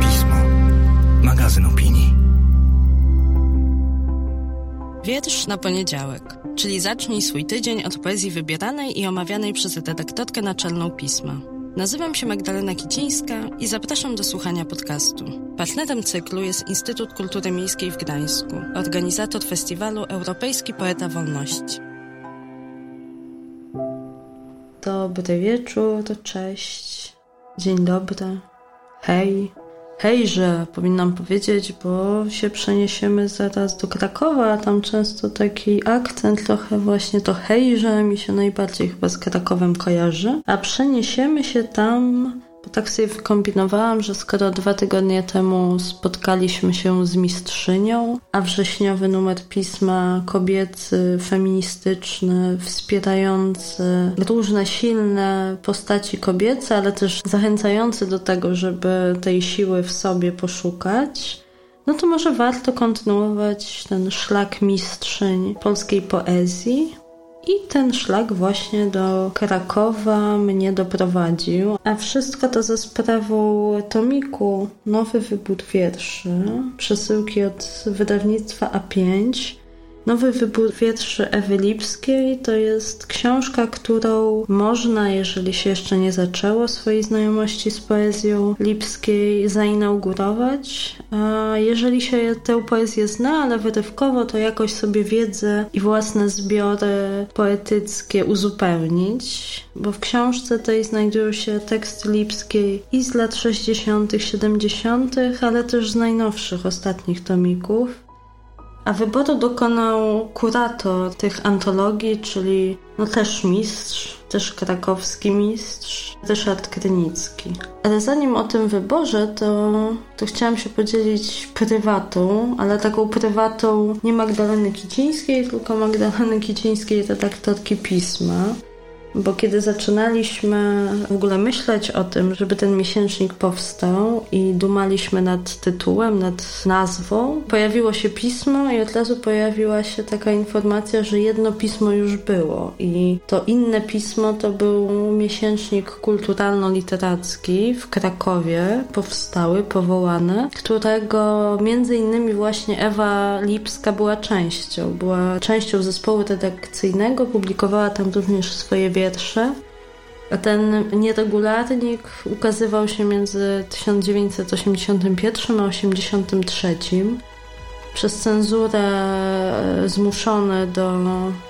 Pismo. Magazyn opinii. Wiersz na poniedziałek, czyli zacznij swój tydzień od poezji wybieranej i omawianej przez redaktorkę naczelną pisma. Nazywam się Magdalena Kicińska i zapraszam do słuchania podcastu. Partnerem cyklu jest Instytut Kultury Miejskiej w Gdańsku, organizator festiwalu Europejski Poeta Wolności. Dobry wieczór, cześć, dzień dobry, hej, hejże powinnam powiedzieć, bo się przeniesiemy zaraz do Krakowa, a tam często taki akcent trochę właśnie to hejże mi się najbardziej chyba z Krakowem kojarzy, a przeniesiemy się tam bo tak sobie wykombinowałam, że skoro dwa tygodnie temu spotkaliśmy się z mistrzynią, a wrześniowy numer pisma kobiecy, feministyczny, wspierający różne silne postaci kobiece, ale też zachęcający do tego, żeby tej siły w sobie poszukać, no to może warto kontynuować ten szlak mistrzyń polskiej poezji, i ten szlak właśnie do Krakowa mnie doprowadził, a wszystko to ze sprawą tomiku. Nowy Wybór Wierszy, przesyłki od wydawnictwa A5, Nowy wybór wierszy Ewy Lipskiej to jest książka, którą można, jeżeli się jeszcze nie zaczęło swojej znajomości z poezją Lipskiej, zainaugurować. A jeżeli się tę poezję zna, ale wyrywkowo, to jakoś sobie wiedzę i własne zbiory poetyckie uzupełnić, bo w książce tej znajdują się teksty Lipskiej i z lat 60., 70., ale też z najnowszych, ostatnich tomików. A wyboru dokonał kurator tych antologii, czyli no też mistrz, też krakowski mistrz, Ryszard Krynicki. Ale zanim o tym wyborze, to, to chciałam się podzielić prywatą, ale taką prywatą nie Magdaleny Kicińskiej, tylko Magdaleny Kicińskiej, redaktorki pisma. Bo kiedy zaczynaliśmy w ogóle myśleć o tym, żeby ten miesięcznik powstał i dumaliśmy nad tytułem, nad nazwą, pojawiło się pismo i od razu pojawiła się taka informacja, że jedno pismo już było i to inne pismo to był miesięcznik kulturalno-literacki w Krakowie, powstały, powołany, którego między innymi właśnie Ewa Lipska była częścią. Była częścią zespołu redakcyjnego, publikowała tam również swoje wiersze A ten nieregularnik ukazywał się między 1981 a 1983. Przez cenzurę e, zmuszony do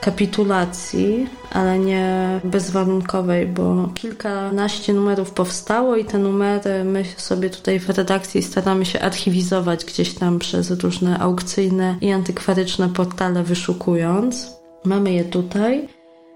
kapitulacji, ale nie bezwarunkowej, bo kilkanaście numerów powstało i te numery my sobie tutaj w redakcji staramy się archiwizować gdzieś tam przez różne aukcyjne i antykwaryczne portale wyszukując. Mamy je tutaj.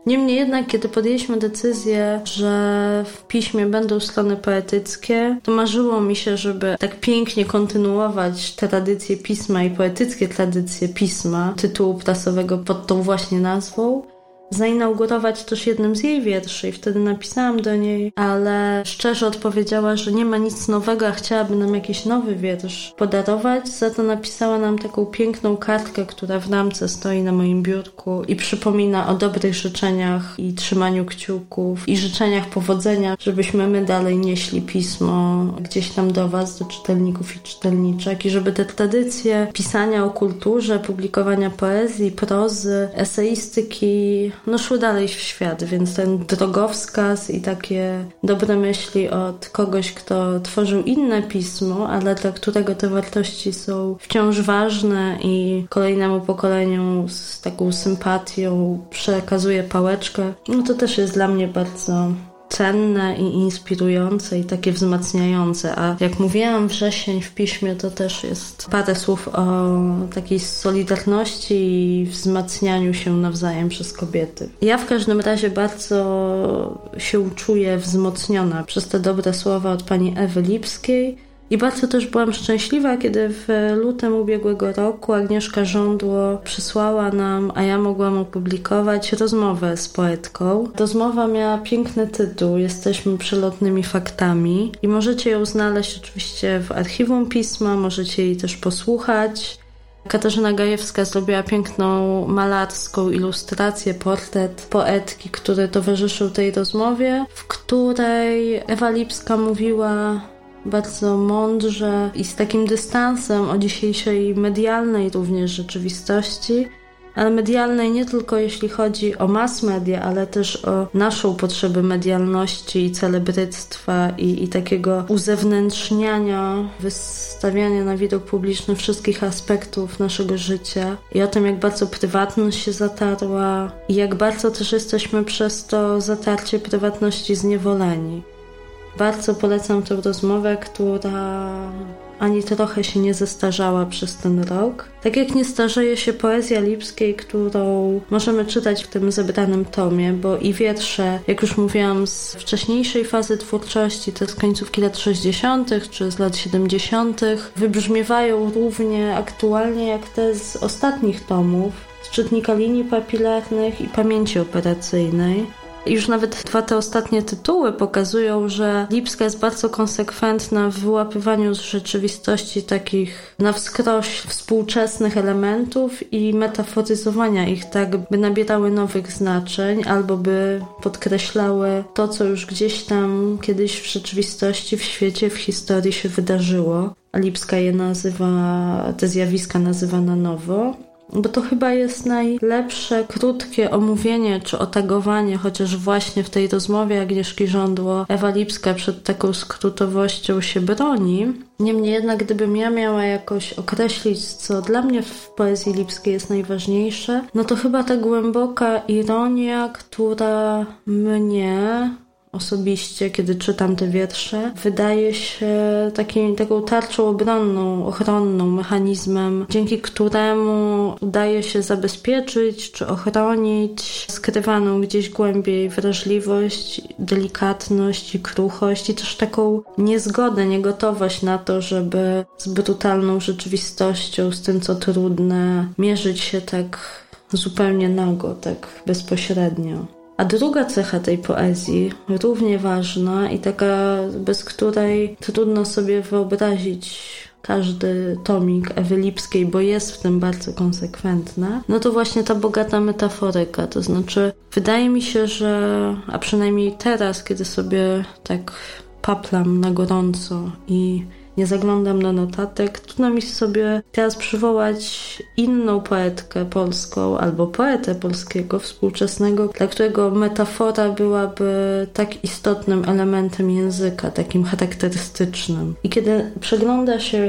Niemniej jednak, kiedy podjęliśmy decyzję, że w piśmie będą strony poetyckie, to marzyło mi się, żeby tak pięknie kontynuować tradycje pisma i poetyckie tradycje pisma, tytułu prasowego pod tą właśnie nazwą zainaugurować też jednym z jej wierszy i wtedy napisałam do niej, ale szczerze odpowiedziała, że nie ma nic nowego, a chciałaby nam jakiś nowy wiersz podarować. Za to napisała nam taką piękną kartkę, która w ramce stoi na moim biurku i przypomina o dobrych życzeniach i trzymaniu kciuków i życzeniach powodzenia, żebyśmy my dalej nieśli pismo gdzieś tam do Was, do czytelników i czytelniczek i żeby te tradycje pisania o kulturze, publikowania poezji, prozy, eseistyki no, szły dalej w świat, więc ten drogowskaz i takie dobre myśli od kogoś, kto tworzył inne pismo, ale dla którego te wartości są wciąż ważne i kolejnemu pokoleniu z taką sympatią przekazuje pałeczkę, no to też jest dla mnie bardzo cenne i inspirujące i takie wzmacniające. A jak mówiłam, wrzesień w piśmie to też jest parę słów o takiej solidarności i wzmacnianiu się nawzajem przez kobiety. Ja w każdym razie bardzo się czuję wzmocniona przez te dobre słowa od pani Ewy Lipskiej i bardzo też byłam szczęśliwa, kiedy w lutym ubiegłego roku Agnieszka Żądło przysłała nam, a ja mogłam opublikować rozmowę z poetką. Rozmowa miała piękny tytuł Jesteśmy przelotnymi faktami i możecie ją znaleźć oczywiście w archiwum pisma, możecie jej też posłuchać. Katarzyna Gajewska zrobiła piękną malarską ilustrację, portret poetki, który towarzyszył tej rozmowie, w której Ewa Lipska mówiła bardzo mądrze i z takim dystansem o dzisiejszej medialnej również rzeczywistości, ale medialnej nie tylko jeśli chodzi o mass media, ale też o naszą potrzebę medialności i celebryctwa i, i takiego uzewnętrzniania, wystawiania na widok publiczny wszystkich aspektów naszego życia i o tym, jak bardzo prywatność się zatarła i jak bardzo też jesteśmy przez to zatarcie prywatności zniewoleni. Bardzo polecam tę rozmowę, która ani trochę się nie zestarzała przez ten rok. Tak jak nie starzeje się poezja Lipskiej, którą możemy czytać w tym zebranym tomie, bo i wiersze, jak już mówiłam, z wcześniejszej fazy twórczości, te z końcówki lat 60. czy z lat 70., wybrzmiewają równie aktualnie jak te z ostatnich tomów, z czytnika linii papilarnych i pamięci operacyjnej. Już nawet dwa te ostatnie tytuły pokazują, że Lipska jest bardzo konsekwentna w wyłapywaniu z rzeczywistości takich na wskroś współczesnych elementów i metaforyzowania ich tak, by nabierały nowych znaczeń albo by podkreślały to, co już gdzieś tam kiedyś w rzeczywistości, w świecie, w historii się wydarzyło. Lipska je nazywa, te zjawiska nazywa na nowo bo to chyba jest najlepsze, krótkie omówienie czy otagowanie, chociaż właśnie w tej rozmowie Agnieszki Żądło Ewa Lipska przed taką skrótowością się broni. Niemniej jednak, gdybym ja miała jakoś określić, co dla mnie w poezji lipskiej jest najważniejsze, no to chyba ta głęboka ironia, która mnie osobiście, kiedy czytam te wiersze, wydaje się taką tarczą obronną, ochronną, mechanizmem, dzięki któremu udaje się zabezpieczyć czy ochronić skrywaną gdzieś głębiej wrażliwość, delikatność i kruchość i też taką niezgodę, niegotowość na to, żeby z brutalną rzeczywistością, z tym co trudne, mierzyć się tak zupełnie nago, tak bezpośrednio. A druga cecha tej poezji, równie ważna i taka, bez której trudno sobie wyobrazić każdy tomik Ewy Lipskiej, bo jest w tym bardzo konsekwentna, no to właśnie ta bogata metaforyka. To znaczy, wydaje mi się, że, a przynajmniej teraz, kiedy sobie tak paplam na gorąco i nie zaglądam na notatek. Trudno mi sobie teraz przywołać inną poetkę polską albo poetę polskiego współczesnego, dla którego metafora byłaby tak istotnym elementem języka, takim charakterystycznym. I kiedy przegląda się,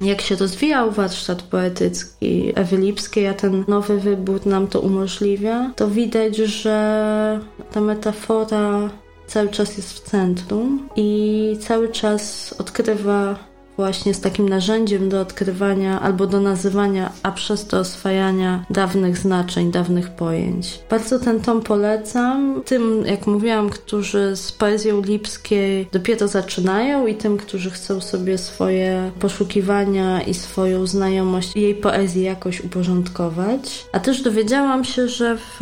jak się rozwijał warsztat poetycki Ewy Lipskiej, a ten nowy wybór nam to umożliwia, to widać, że ta metafora cały czas jest w centrum i cały czas odkrywa właśnie z takim narzędziem do odkrywania albo do nazywania, a przez to oswajania dawnych znaczeń, dawnych pojęć. Bardzo ten tom polecam tym, jak mówiłam, którzy z poezją lipskiej dopiero zaczynają i tym, którzy chcą sobie swoje poszukiwania i swoją znajomość jej poezji jakoś uporządkować. A też dowiedziałam się, że w,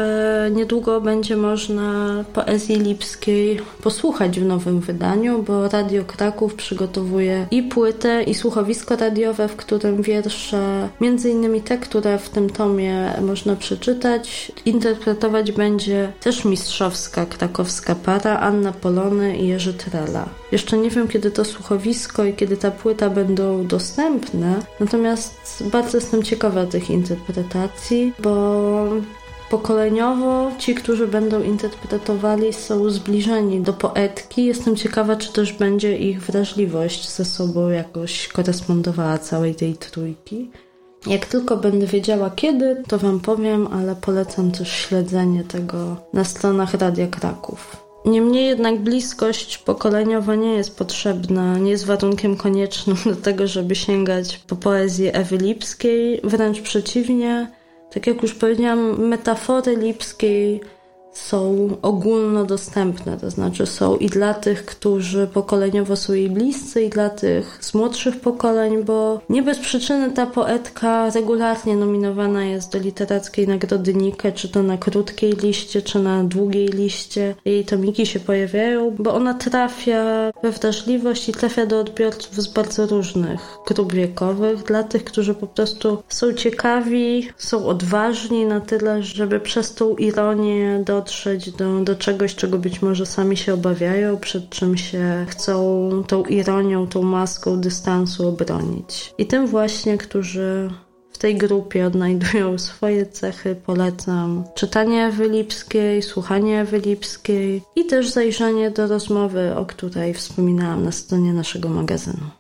niedługo będzie można poezji lipskiej posłuchać w nowym wydaniu, bo Radio Kraków przygotowuje i płytę i słuchowisko radiowe, w którym wiersze, między innymi te, które w tym tomie można przeczytać, interpretować będzie też mistrzowska krakowska para Anna Polony i Jerzy Trela. Jeszcze nie wiem, kiedy to słuchowisko i kiedy ta płyta będą dostępne, natomiast bardzo jestem ciekawa tych interpretacji, bo Pokoleniowo ci, którzy będą interpretowali, są zbliżeni do poetki. Jestem ciekawa, czy też będzie ich wrażliwość ze sobą jakoś korespondowała całej tej trójki. Jak tylko będę wiedziała kiedy, to Wam powiem, ale polecam też śledzenie tego na stronach Radia Kraków. Niemniej jednak bliskość pokoleniowa nie jest potrzebna, nie jest warunkiem koniecznym do tego, żeby sięgać po poezję Ewy Lipskiej. Wręcz przeciwnie, tak jak już powiedziałam, metafory lipskiej są ogólnodostępne, to znaczy są i dla tych, którzy pokoleniowo są jej bliscy, i dla tych z młodszych pokoleń, bo nie bez przyczyny ta poetka regularnie nominowana jest do literackiej nagrody Nike, czy to na krótkiej liście, czy na długiej liście. Jej tomiki się pojawiają, bo ona trafia we wrażliwość i trafia do odbiorców z bardzo różnych grup wiekowych, dla tych, którzy po prostu są ciekawi, są odważni na tyle, żeby przez tą ironię dotrzeć do, do czegoś, czego być może sami się obawiają, przed czym się chcą tą ironią, tą maską dystansu obronić. I tym właśnie, którzy w tej grupie odnajdują swoje cechy, polecam czytanie Ewy Lipskiej, słuchanie Ewy Lipskiej i też zajrzenie do rozmowy, o której wspominałam na stronie naszego magazynu.